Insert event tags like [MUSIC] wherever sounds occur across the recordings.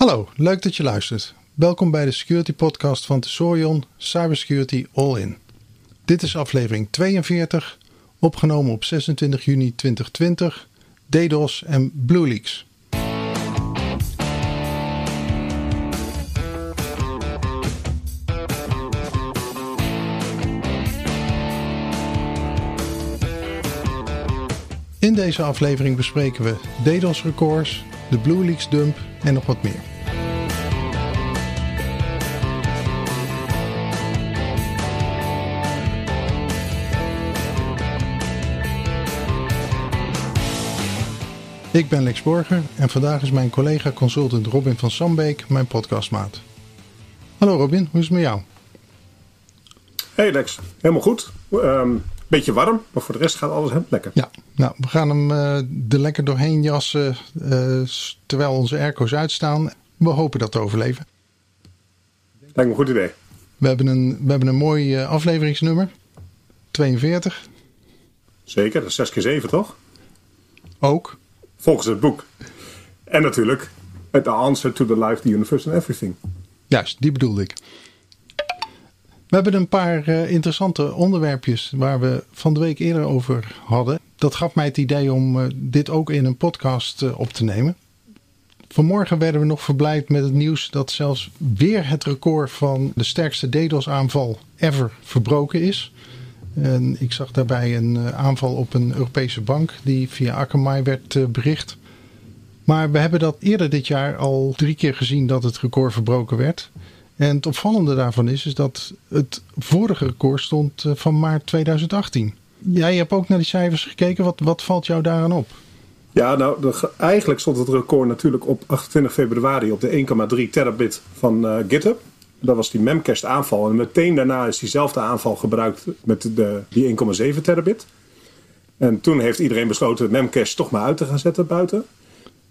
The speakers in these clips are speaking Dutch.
Hallo, leuk dat je luistert. Welkom bij de Security Podcast van Tesorion Cybersecurity All In. Dit is aflevering 42, opgenomen op 26 juni 2020, DDoS en BlueLeaks. In deze aflevering bespreken we DDoS records, de BlueLeaks dump en nog wat meer. Ik ben Lex Borger en vandaag is mijn collega consultant Robin van Sambeek mijn podcastmaat. Hallo Robin, hoe is het met jou? Hey Lex, helemaal goed. Um, beetje warm, maar voor de rest gaat alles helemaal lekker. Ja, nou, we gaan hem uh, er lekker doorheen jassen uh, terwijl onze airco's uitstaan. We hopen dat te overleven. Lijkt me een goed idee. We hebben een, we hebben een mooi uh, afleveringsnummer. 42. Zeker, dat is 6 keer 7 toch? Ook. Volgens het boek. En natuurlijk, The Answer to the Life, the Universe and Everything. Juist, die bedoelde ik. We hebben een paar uh, interessante onderwerpjes waar we van de week eerder over hadden. Dat gaf mij het idee om uh, dit ook in een podcast uh, op te nemen. Vanmorgen werden we nog verblijd met het nieuws dat zelfs weer het record van de sterkste DDoS-aanval ever verbroken is. En ik zag daarbij een aanval op een Europese bank die via Akamai werd bericht. Maar we hebben dat eerder dit jaar al drie keer gezien dat het record verbroken werd. En het opvallende daarvan is, is dat het vorige record stond van maart 2018. Jij hebt ook naar die cijfers gekeken. Wat, wat valt jou daaraan op? Ja, nou, eigenlijk stond het record natuurlijk op 28 februari op de 1,3 terabit van GitHub. Dat was die Memcached aanval. En meteen daarna is diezelfde aanval gebruikt met de, die 1,7 terabit. En toen heeft iedereen besloten Memcache toch maar uit te gaan zetten buiten.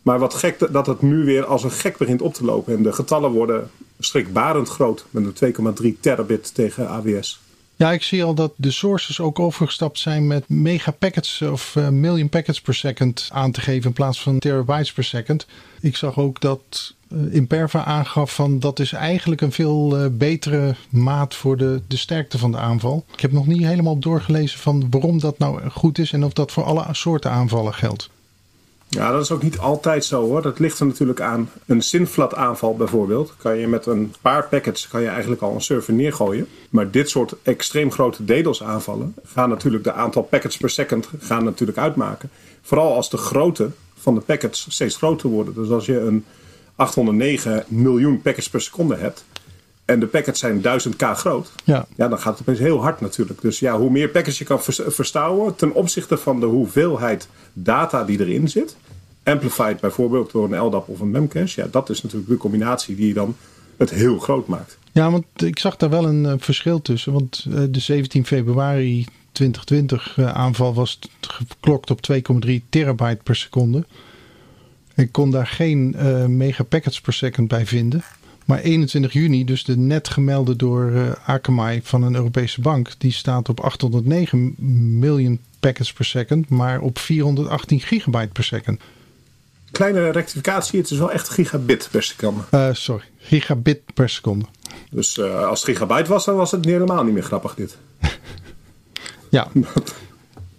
Maar wat gek dat het nu weer als een gek begint op te lopen. En de getallen worden schrikbarend groot. Met een 2,3 terabit tegen AWS. Ja, ik zie al dat de sources ook overgestapt zijn met megapackets of uh, million packets per second aan te geven in plaats van terabytes per second. Ik zag ook dat uh, Imperva aangaf van dat is eigenlijk een veel uh, betere maat voor de, de sterkte van de aanval. Ik heb nog niet helemaal doorgelezen van waarom dat nou goed is en of dat voor alle soorten aanvallen geldt. Ja, dat is ook niet altijd zo hoor. Dat ligt er natuurlijk aan. Een Synflat aanval bijvoorbeeld. Kan je met een paar packets kan je eigenlijk al een server neergooien. Maar dit soort extreem grote DDoS aanvallen gaan natuurlijk de aantal packets per second gaan natuurlijk uitmaken. Vooral als de grootte van de packets steeds groter worden. Dus als je een 809 miljoen packets per seconde hebt. En de packets zijn 1000k groot. Ja. ja, dan gaat het opeens heel hard natuurlijk. Dus ja, hoe meer packets je kan verstouwen ten opzichte van de hoeveelheid data die erin zit. Amplified bijvoorbeeld door een LDAP of een Memcache. Ja, dat is natuurlijk de combinatie die dan het heel groot maakt. Ja, want ik zag daar wel een uh, verschil tussen. Want uh, de 17 februari 2020 uh, aanval was geklokt op 2,3 terabyte per seconde. Ik kon daar geen megapackets per second bij vinden. Maar 21 juni, dus de net gemelde door uh, Akamai van een Europese bank, die staat op 809 miljoen packets per second, maar op 418 gigabyte per second. Kleine rectificatie, het is wel echt gigabit per seconde. Uh, sorry, gigabit per seconde. Dus uh, als het gigabyte was, dan was het helemaal niet meer grappig dit. [LAUGHS] ja. [LAUGHS]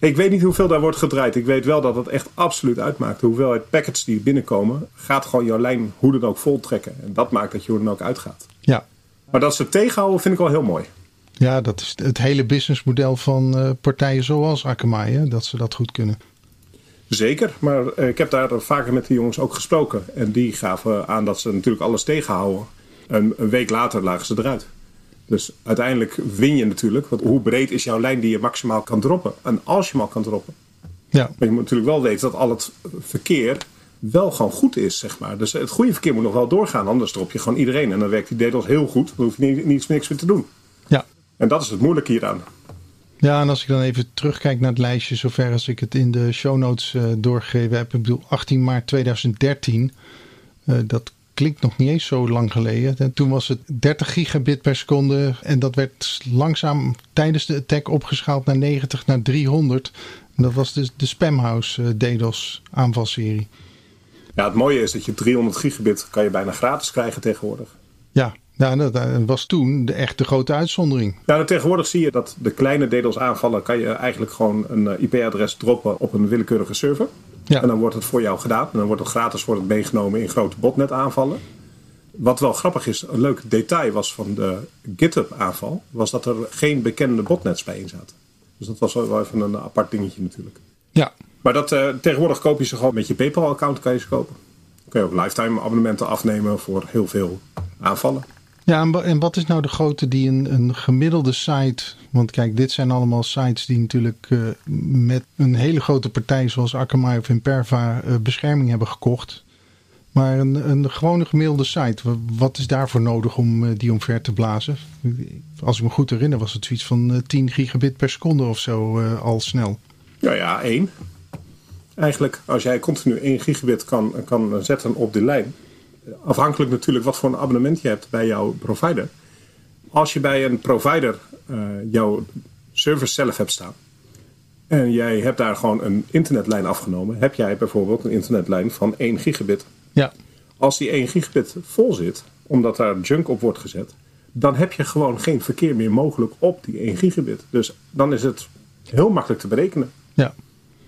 Ik weet niet hoeveel daar wordt gedraaid. Ik weet wel dat het echt absoluut uitmaakt. De hoeveelheid packets die binnenkomen, gaat gewoon jouw lijn hoe dan ook vol trekken. En dat maakt dat je hoe dan ook uitgaat. Ja. Maar dat ze het tegenhouden vind ik wel heel mooi. Ja, dat is het hele businessmodel van uh, partijen zoals Akamai, hè? dat ze dat goed kunnen. Zeker, maar uh, ik heb daar vaker met die jongens ook gesproken. En die gaven aan dat ze natuurlijk alles tegenhouden. En een week later lagen ze eruit. Dus uiteindelijk win je natuurlijk. Want hoe breed is jouw lijn die je maximaal kan droppen? En als je hem al kan droppen. Ja. Maar je moet natuurlijk wel weten dat al het verkeer wel gewoon goed is, zeg maar. Dus het goede verkeer moet nog wel doorgaan. Anders drop je gewoon iedereen. En dan werkt die DDoS heel goed. Dan hoef je niet, niets, niks meer te doen. Ja. En dat is het moeilijke hieraan. Ja, en als ik dan even terugkijk naar het lijstje, zover als ik het in de show notes uh, doorgegeven heb. Ik bedoel, 18 maart 2013. Uh, dat klinkt nog niet eens zo lang geleden. En toen was het 30 gigabit per seconde. En dat werd langzaam tijdens de attack opgeschaald naar 90, naar 300. En dat was dus de Spamhouse uh, DDoS aanvalserie. Ja, het mooie is dat je 300 gigabit kan je bijna gratis krijgen tegenwoordig. Ja, ja dat was toen de echte grote uitzondering. Ja, tegenwoordig zie je dat de kleine DDoS aanvallen kan je eigenlijk gewoon een eh, IP-adres droppen op een willekeurige server. Ja. En dan wordt het voor jou gedaan. En dan wordt het gratis wordt het meegenomen in grote botnet aanvallen. Wat wel grappig is, een leuk detail was van de GitHub aanval, was dat er geen bekende botnets bij in zaten. Dus dat was wel even een apart dingetje natuurlijk. Ja. Maar dat, uh, tegenwoordig koop je ze gewoon met je PayPal-account kan je ze kopen. Dan kun je ook lifetime abonnementen afnemen voor heel veel aanvallen. Ja, en wat is nou de grootte die een, een gemiddelde site. Want kijk, dit zijn allemaal sites die natuurlijk uh, met een hele grote partij zoals Akamai of Imperva uh, bescherming hebben gekocht. Maar een, een gewone gemiddelde site, wat is daarvoor nodig om uh, die omver te blazen? Als ik me goed herinner, was het zoiets van 10 gigabit per seconde of zo al snel. Ja, ja, één. Eigenlijk, als jij continu 1 gigabit kan, kan zetten op de lijn afhankelijk natuurlijk wat voor een abonnement je hebt bij jouw provider. Als je bij een provider uh, jouw service zelf hebt staan. En jij hebt daar gewoon een internetlijn afgenomen. Heb jij bijvoorbeeld een internetlijn van 1 gigabit. Ja. Als die 1 gigabit vol zit, omdat daar junk op wordt gezet. Dan heb je gewoon geen verkeer meer mogelijk op die 1 gigabit. Dus dan is het heel makkelijk te berekenen. Ja.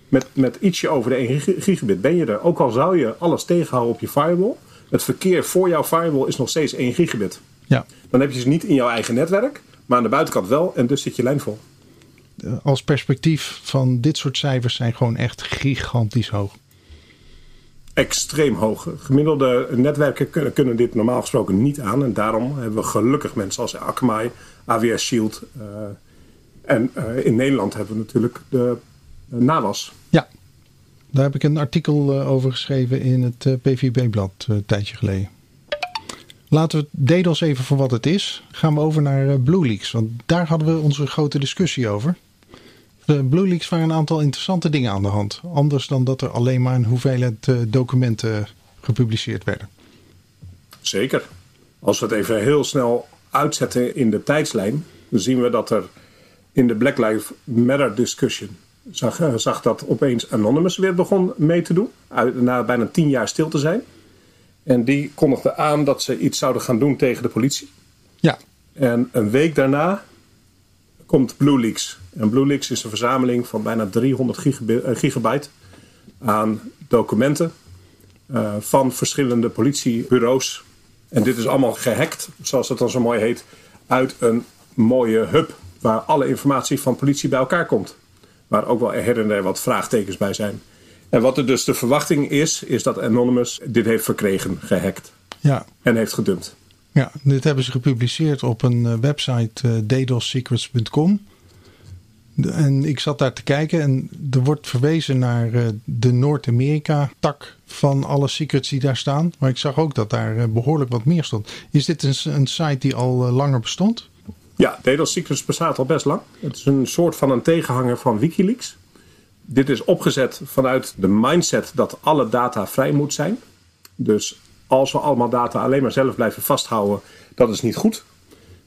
Met, met ietsje over de 1 gigabit ben je er. Ook al zou je alles tegenhouden op je firewall het verkeer voor jouw firewall is nog steeds 1 gigabit. Ja. Dan heb je ze niet in jouw eigen netwerk, maar aan de buitenkant wel en dus zit je lijn vol. Als perspectief van dit soort cijfers zijn gewoon echt gigantisch hoog. Extreem hoog. Gemiddelde netwerken kunnen, kunnen dit normaal gesproken niet aan. En daarom hebben we gelukkig mensen als Akamai, AWS Shield. Uh, en uh, in Nederland hebben we natuurlijk de, de NAWAS. Ja, daar heb ik een artikel eh, over geschreven in het eh, PVB-blad eh, een tijdje geleden. Laten we DDoS even voor wat het is. Gaan we over naar BlueLeaks, want daar hadden we onze grote discussie over. De BlueLeaks waren een aantal interessante dingen aan de hand. Anders dan dat er alleen maar een hoeveelheid documenten gepubliceerd werden. Zeker. Als we het even heel snel uitzetten in de tijdslijn, dan zien we dat er in de Black Lives Matter discussion zag, eh, zag dat opeens Anonymous weer begon mee te doen. Na bijna tien jaar stil te zijn. En die kondigde aan dat ze iets zouden gaan doen tegen de politie. Ja. En een week daarna komt BlueLeaks. En BlueLeaks is een verzameling van bijna 300 eh, gigabyte aan documenten uh, van verschillende politiebureaus. En dit is allemaal gehackt, zoals het dan zo mooi heet, uit een mooie hub waar alle informatie van politie bij elkaar komt. Waar ook wel her en der wat vraagtekens bij zijn. En wat er dus de verwachting is, is dat Anonymous dit heeft verkregen, gehackt. Ja. En heeft gedumpt. Ja, dit hebben ze gepubliceerd op een eh, website uh. En ik zat daar te kijken en er wordt verwezen naar uh, de Noord-Amerika-tak van alle secrets die daar staan. Maar ik zag ook dat daar behoorlijk wat meer stond. Is dit een, een site die al langer bestond? Ja, DDoS Secrets bestaat al best lang. Het is een soort van een tegenhanger van Wikileaks. Dit is opgezet vanuit de mindset dat alle data vrij moet zijn. Dus als we allemaal data alleen maar zelf blijven vasthouden, dat is niet goed.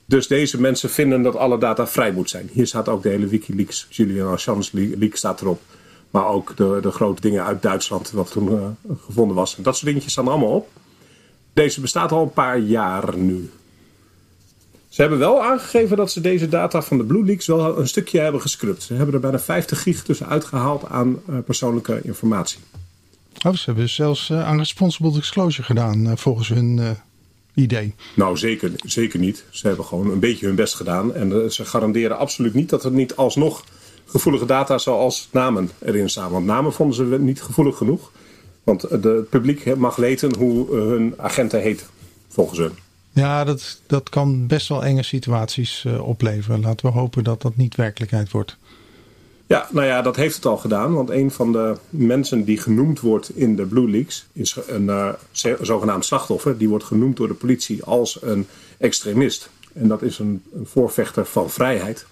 Dus deze mensen vinden dat alle data vrij moet zijn. Hier staat ook de hele Wikileaks, Julian Assange leak staat erop. Maar ook de, de grote dingen uit Duitsland, wat toen uh, gevonden was. Dat soort dingetjes staan allemaal op. Deze bestaat al een paar jaar nu. Ze hebben wel aangegeven dat ze deze data van de BlueLeaks wel een stukje hebben gescrupt. Ze hebben er bijna 50 gig tussen uitgehaald aan uh, persoonlijke informatie. Oh, ze hebben zelfs uh, aan responsible disclosure gedaan uh, volgens hun idee. Nou, zeker, zeker niet. Ze hebben gewoon een beetje hun best gedaan. En ze garanderen absoluut niet dat er niet alsnog gevoelige data zoals namen erin staan. Want namen vonden ze niet gevoelig genoeg. Want het publiek mag weten hoe hun agenten heten, volgens hun. Ja, dat, dat kan best wel enge situaties uh, opleveren. Laten we hopen dat dat niet werkelijkheid wordt. Ja, nou ja, dat heeft het al gedaan. Want een van de mensen die genoemd wordt in de Blue Leaks is een uh, zogenaamd slachtoffer. Die wordt genoemd door de politie als een extremist. En dat is een, een voorvechter van vrijheid.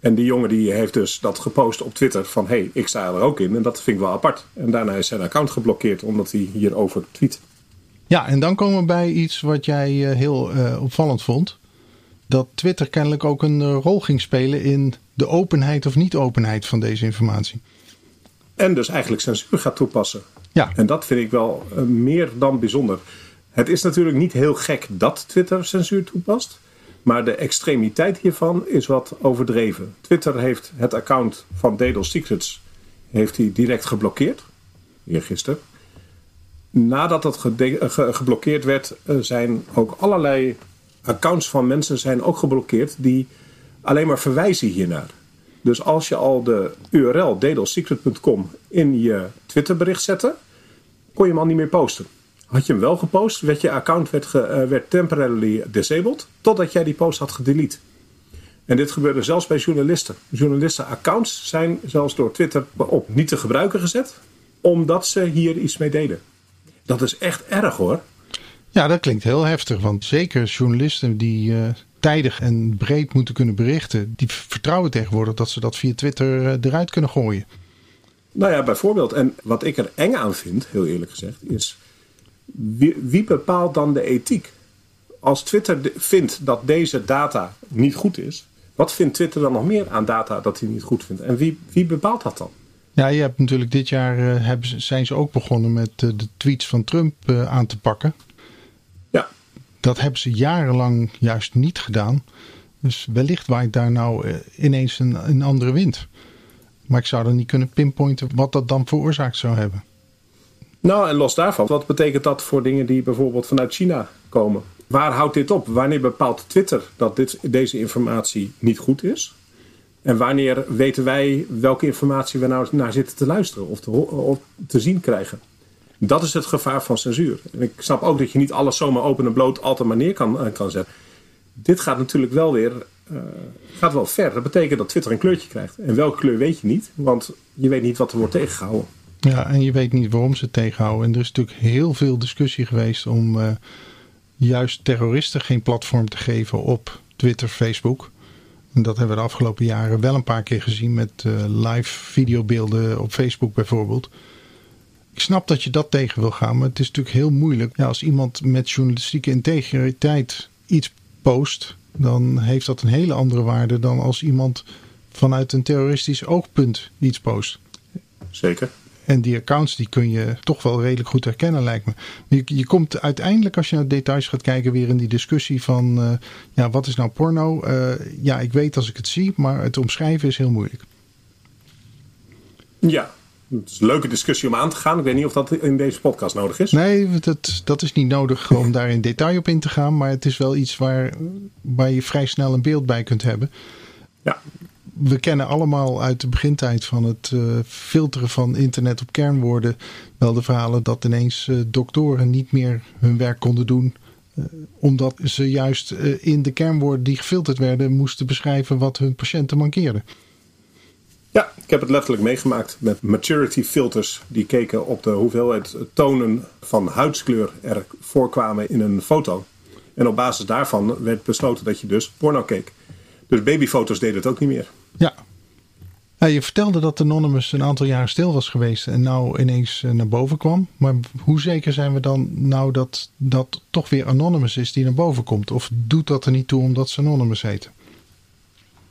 En die jongen die heeft dus dat gepost op Twitter van hé, hey, ik sta er ook in. En dat vind ik wel apart. En daarna is zijn account geblokkeerd omdat hij hierover tweet. Ja, en dan komen we bij iets wat jij eh, heel uh, opvallend vond. Dat Twitter kennelijk ook een uh, rol ging spelen in de openheid of niet-openheid van deze informatie. En dus eigenlijk censuur gaat toepassen. Ja. En dat vind ik wel uh, meer dan bijzonder. Het is natuurlijk niet heel gek dat Twitter censuur toepast. Maar de extremiteit hiervan is wat overdreven. Twitter heeft het account van Dedel Secrets heeft hij direct geblokkeerd. Eergisteren. Nadat het geblokkeerd werd, zijn ook allerlei accounts van mensen zijn ook geblokkeerd die alleen maar verwijzen hiernaar. Dus als je al de URL dedelsecret.com in je Twitter bericht zette, kon je hem al niet meer posten. Had je hem wel gepost, werd je account werd, ge, uh, werd temporarily disabled, totdat jij die post had gedelete. En dit gebeurde zelfs bij journalisten. Journalisten-accounts zijn zelfs door Twitter op niet te gebruiken gezet, omdat ze hier iets mee deden. Dat is echt erg hoor. Ja, dat klinkt heel heftig. Want zeker journalisten die uh, tijdig en breed moeten kunnen berichten, die vertrouwen tegenwoordig dat ze dat via Twitter uh, eruit kunnen gooien. Nou ja, bijvoorbeeld. En wat ik er eng aan vind, heel eerlijk gezegd, is wie, wie bepaalt dan de ethiek? Als Twitter vindt dat deze data niet goed is, wat vindt Twitter dan nog meer aan data dat hij niet goed vindt? En wie, wie bepaalt dat dan? Ja, je hebt natuurlijk dit jaar hebben ze, zijn ze ook begonnen met uh, de tweets van Trump uh, aan te pakken. Ja. Dat hebben ze jarenlang juist niet gedaan. Dus wellicht waait daar nou ineens een, een andere wind. Maar ik zou dan niet kunnen pinpointen wat dat dan veroorzaakt zou hebben. Nou, en los daarvan, wat betekent dat voor dingen die bijvoorbeeld vanuit China komen? Waar houdt dit op? Wanneer bepaalt Twitter dat dit, deze informatie niet goed is? En wanneer weten wij welke informatie we nou naar zitten te luisteren of te, te zien krijgen? Dat is het gevaar van censuur. En ik snap ook dat je niet alles zomaar open en bloot altijd maar neer kan, kan zetten. Dit gaat natuurlijk wel weer uh, gaat wel ver. Dat betekent dat Twitter een kleurtje krijgt. En welke kleur weet je niet, want je weet niet wat er wordt tegengehouden. Ja, en je weet niet waarom ze tegenhouden. En er is natuurlijk heel veel discussie geweest om uh, juist terroristen geen platform te geven op Twitter, Facebook. Dat hebben we de afgelopen jaren wel een paar keer gezien met uh, live videobeelden op Facebook bijvoorbeeld. Ik snap dat je dat tegen wil gaan, maar het is natuurlijk heel moeilijk. Ja, als iemand met journalistieke integriteit iets post, dan heeft dat een hele andere waarde dan als iemand vanuit een terroristisch oogpunt iets post. Zeker. En die accounts die kun je toch wel redelijk goed herkennen, lijkt me. Je, je komt uiteindelijk, als je naar details gaat kijken, weer in die discussie van: uh, ja, wat is nou porno? Uh, ja, ik weet als ik het zie, maar het omschrijven is heel moeilijk. Ja, het is een leuke discussie om aan te gaan. Ik weet niet of dat in deze podcast nodig is. Nee, dat, dat is niet nodig om daar in detail op in te gaan. Maar het is wel iets waar, waar je vrij snel een beeld bij kunt hebben. Ja. We kennen allemaal uit de begintijd van het uh, filteren van internet op kernwoorden wel de verhalen dat ineens uh, doktoren niet meer hun werk konden doen. Uh, omdat ze juist in de kernwoorden die gefilterd werden moesten beschrijven wat hun patiënten mankeerden. Ja, ik heb het letterlijk meegemaakt met maturity filters. Die keken op de hoeveelheid tonen van huidskleur er voorkwamen in een foto. En op basis daarvan werd besloten dat je dus porno keek. Dus babyfoto's deden het ook niet meer. Ja. Je vertelde dat Anonymous een aantal jaren stil was geweest en nou ineens naar boven kwam. Maar hoe zeker zijn we dan nou dat dat toch weer Anonymous is die naar boven komt? Of doet dat er niet toe omdat ze Anonymous heten?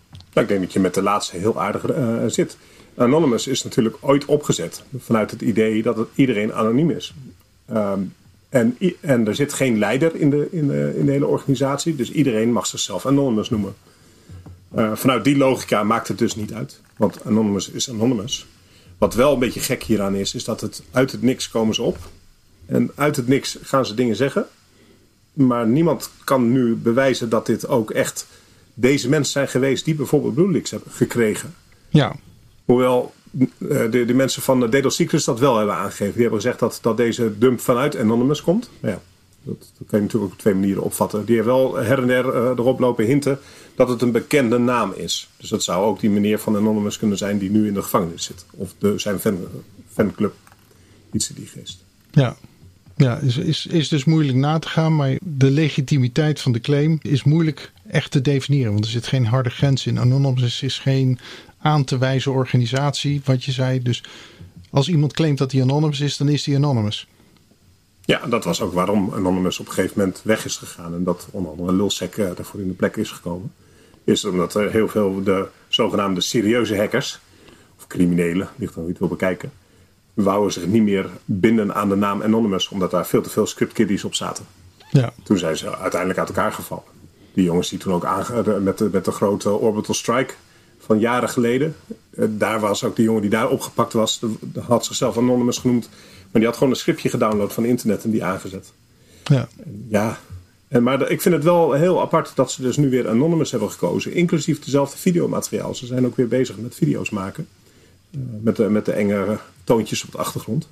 Nou, ik denk dat je met de laatste heel aardig uh, zit. Anonymous is natuurlijk ooit opgezet vanuit het idee dat het iedereen anoniem is. Um, en, en er zit geen leider in de, in, de, in de hele organisatie, dus iedereen mag zichzelf Anonymous noemen. Uh, vanuit die logica maakt het dus niet uit, want Anonymous is Anonymous. Wat wel een beetje gek hieraan is, is dat het uit het niks komen ze op. En uit het niks gaan ze dingen zeggen. Maar niemand kan nu bewijzen dat dit ook echt deze mensen zijn geweest die bijvoorbeeld BlueLeaks hebben gekregen. Ja. Hoewel de, de mensen van Dedal Secrets dat wel hebben aangegeven. Die hebben gezegd dat, dat deze dump vanuit Anonymous komt. Maar ja, dat, dat kan je natuurlijk op twee manieren opvatten. Die hebben wel her en der uh, erop lopen hinten dat het een bekende naam is. Dus dat zou ook die meneer van Anonymous kunnen zijn die nu in de gevangenis zit. Of de, zijn fan, fanclub. Iets in die geest. Ja, ja, is, is, is dus moeilijk na te gaan, maar de legitimiteit van de claim is moeilijk echt te definiëren. Want er zit geen harde grens in. Anonymous is geen aan te wijzen organisatie, wat je zei. Dus als iemand claimt dat hij anonymous is, dan is hij anonymous. Ja, dat was ook waarom Anonymous op een gegeven moment weg is gegaan. En dat onder andere Lulsec uh, daarvoor in de plek is gekomen. Is omdat er heel veel de zogenaamde serieuze hackers, of criminelen, ligt dan niet wil bekijken, wouden zich niet meer binden aan de naam Anonymous, omdat daar veel te veel script kiddies op zaten. Ja. Toen zijn ze uiteindelijk uit elkaar gevallen. Die jongens die toen ook aange met, de, met de grote Orbital Strike van jaren geleden. eh, Daar was ook die jongen die daar opgepakt was. had zichzelf Anonymous genoemd. Maar die had gewoon een scriptje gedownload van internet en die aangezet. Ja. Ja, en, maar ik vind het wel heel apart dat ze dus nu weer Anonymous hebben gekozen. Inclusief dezelfde videomateriaal. Ze zijn ook weer bezig met video's maken. Eh, met, de, met de enge toontjes op de achtergrond.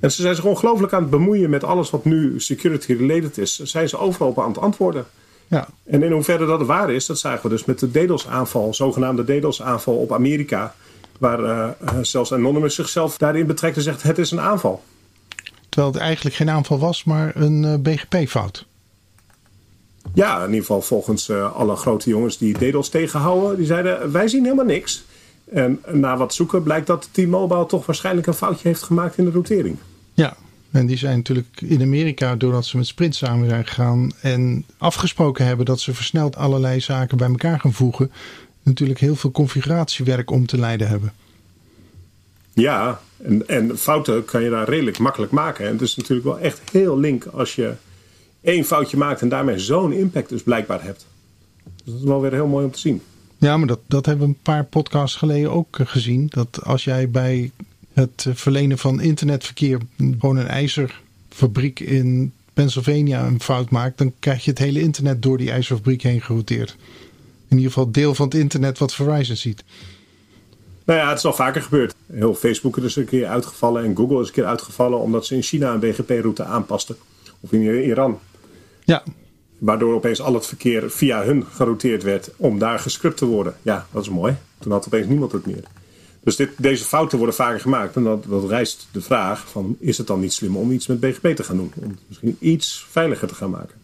En ze zijn zich ongelooflijk aan het bemoeien met alles wat nu security related is. Zijn ze overal op aan het antwoorden. Ja. En in hoeverre dat waar is, dat zagen we dus met de DDoS-aanval, zogenaamde DDoS-aanval op Amerika. Waar eh, eh, zelfs Anonymous zichzelf daarin betrekt en zegt: het is een aanval. Terwijl het eigenlijk geen aanval was, maar een eh, BGP-fout. Ja, in ieder geval volgens eh, alle grote jongens die DDoS tegenhouden, die zeiden: wij zien helemaal niks. En na wat zoeken blijkt dat T-Mobile toch waarschijnlijk een foutje heeft gemaakt in de routering. Ja. En die zijn natuurlijk in Amerika, doordat ze met Sprint samen zijn gegaan en afgesproken hebben dat ze versneld allerlei zaken bij elkaar gaan voegen, natuurlijk heel veel configuratiewerk om te leiden hebben. Ja, en, en fouten kan je daar redelijk makkelijk maken. En het is natuurlijk wel echt heel link als je één foutje maakt en daarmee zo'n impact dus blijkbaar hebt. Dus dat is wel weer heel mooi om te zien. Ja, maar dat, dat hebben we een paar podcasts geleden ook eh, gezien. Dat als jij bij het eh, verlenen van internetverkeer gewoon een ijzerfabriek in Pennsylvania een fout maakt, dan krijg je het hele internet door die ijzerfabriek heen gerouteerd. In ieder geval deel van het internet wat Verizon ziet. Nou ja, het is al vaker gebeurd. Heel Facebook is een keer uitgevallen en Google is een keer uitgevallen omdat ze in China een BGP-route aanpasten. Of in Iran. Ja, Waardoor opeens al het verkeer via hun gerouteerd werd om daar gescript te worden. Ja, dat is mooi. Toen had opeens niemand het meer. Dus dit, deze fouten worden vaker gemaakt. En dat, dat rijst de vraag van, is het dan niet slim om iets met BGP te gaan doen? Om het misschien iets veiliger te gaan maken.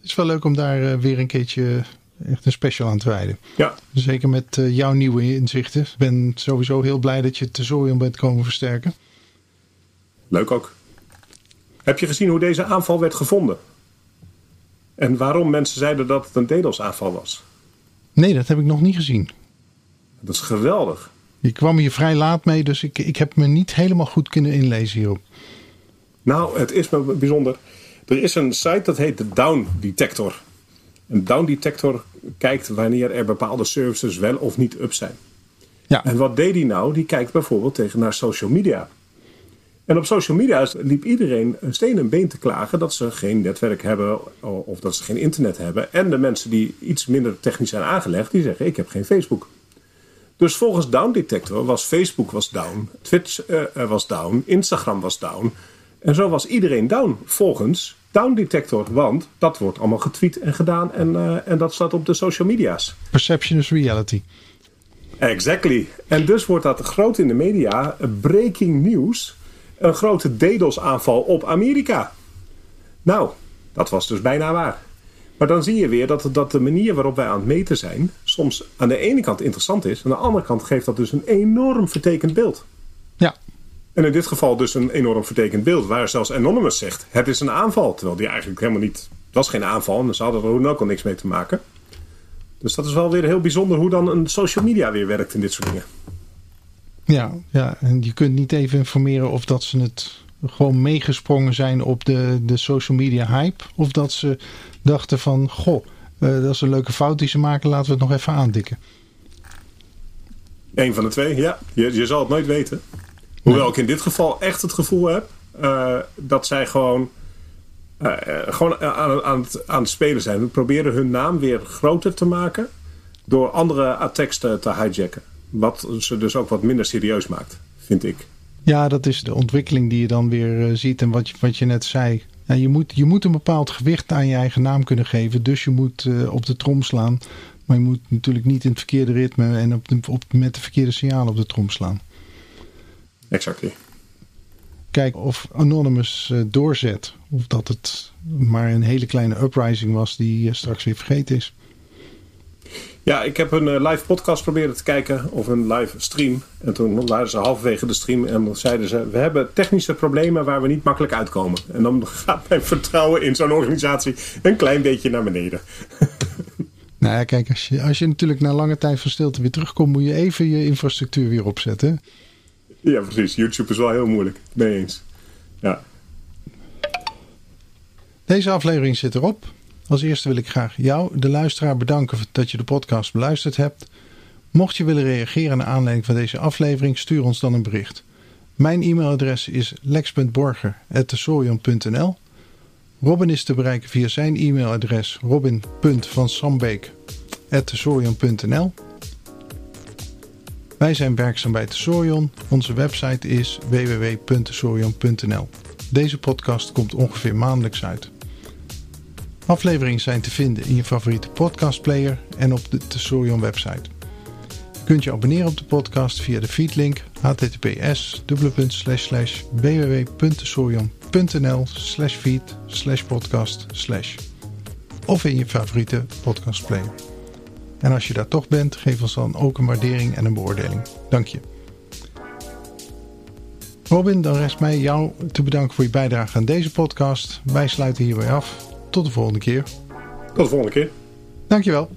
het is wel leuk om daar eh, weer een keertje echt een special aan te wijden. Ja, Zeker met eh, jouw nieuwe inzichten. Ik ben sowieso heel blij dat je Tesorium bent komen versterken. leuk ook. Heb je gezien hoe deze aanval werd gevonden? En waarom mensen zeiden dat het een DDoS-aanval was? Nee, dat heb ik nog niet gezien. Dat is geweldig. Je kwam hier vrij laat mee, dus ik, ik heb me niet helemaal goed kunnen inlezen hierop. Nou, het is me bijzonder. Er is een site dat heet de Down Detector. Een Down Detector kijkt wanneer er bepaalde services wel of niet up zijn. Ja, En wat deed hij nou? Die kijkt bijvoorbeeld tegen naar social media. En op social media liep iedereen een steen en been te klagen dat ze geen netwerk hebben of dat ze geen internet hebben. En de mensen die iets minder technisch zijn aangelegd, die zeggen ik heb geen Facebook. Dus volgens Down Detector was Facebook was down, Twitch eh, eh, was down, Instagram was down. En zo was iedereen down volgens Down Detector. Want dat wordt allemaal getweet en gedaan en, eh, en dat staat op de social media's. perception is reality. Exactly. En dus wordt dat groot in de media, breaking news, een grote DDoS-aanval op Amerika. Nou, dat was dus bijna waar. Maar dan zie je weer dat, dat de manier waarop wij aan het meten zijn, soms aan de ene kant interessant is, aan de andere kant geeft dat dus een enorm vertekend beeld. En in dit geval dus een enorm vertekend beeld, waar zelfs Anonymous zegt: het is een aanval. Terwijl die eigenlijk helemaal niet. Het was geen aanval en ze hadden er ook al niks mee te maken. Dus dat is wel weer heel bijzonder hoe dan een social media weer werkt in dit soort dingen. ja, ja. En je kunt niet even informeren of dat ze het gewoon meegesprongen zijn op de, de social media hype. Of dat ze dachten van, goh, eh, dat is een leuke fout die ze maken, laten we het nog even aandikken. Eén van de twee, ja. Je, je zal het nooit weten. Hoewel ik in dit geval echt het gevoel heb eh, dat zij gewoon, eh, gewoon aan, aan, het, aan het spelen zijn. We proberen hun naam weer groter te maken door andere attacks te, hijacken. Wat ze dus ook wat minder serieus maakt, vind ik. Ja, dat is de ontwikkeling die je dan weer eh, ziet. En wat je, wat je net zei. Ja, je, moet, je moet een bepaald gewicht aan je eigen naam kunnen geven. Dus je moet op de trom slaan. Maar je moet natuurlijk niet in het verkeerde ritme en op op, met de verkeerde signalen op de trom slaan. Exactly. Kijken of Anonymous eh, doorzet. Of dat het maar een hele kleine uprising was die eh, straks weer vergeten is. Ja, ik heb een eh, live podcast proberen te kijken, of een live stream. En toen waren ze halverwege de stream en zeiden ze... we hebben technische problemen waar we niet makkelijk uitkomen. En dan [LAUGHS] gaat mijn vertrouwen in zo'n organisatie een klein beetje naar beneden. [LAUGHS] Nou ja, kijk, als je, als je natuurlijk na lange tijd van stilte weer terugkomt, moet je even je infrastructuur weer opzetten. Ja, precies. YouTube is wel heel moeilijk. Je eens. Ja. Deze aflevering zit erop. Als eerste wil ik graag jou, de luisteraar, bedanken dat je de podcast beluisterd hebt. Mocht je willen reageren naar aanleiding van deze aflevering, stuur ons dan een bericht. Mijn e-mailadres is lex.borger.tesorion.nl Robin is te bereiken via zijn e-mailadres robin.vansambeek.tesorion.nl Wij zijn werkzaam bij Tesorion. Onze website is www.tesorion.nl Deze podcast komt ongeveer maandelijks uit. Afleveringen zijn te vinden in je favoriete podcastplayer en op de Tesorion website. Je kunt je abonneren op de podcast via de feedlink https www.tesorion.nl feed podcast of in je favoriete podcastplayer. En als je daar toch bent, geef ons dan ook een waardering en een beoordeling. Dank je. Robin, dan rest mij jou te bedanken voor je bijdrage aan deze podcast. Wij sluiten hierbij af. Tot de volgende keer. Tot de volgende keer. Dankjewel.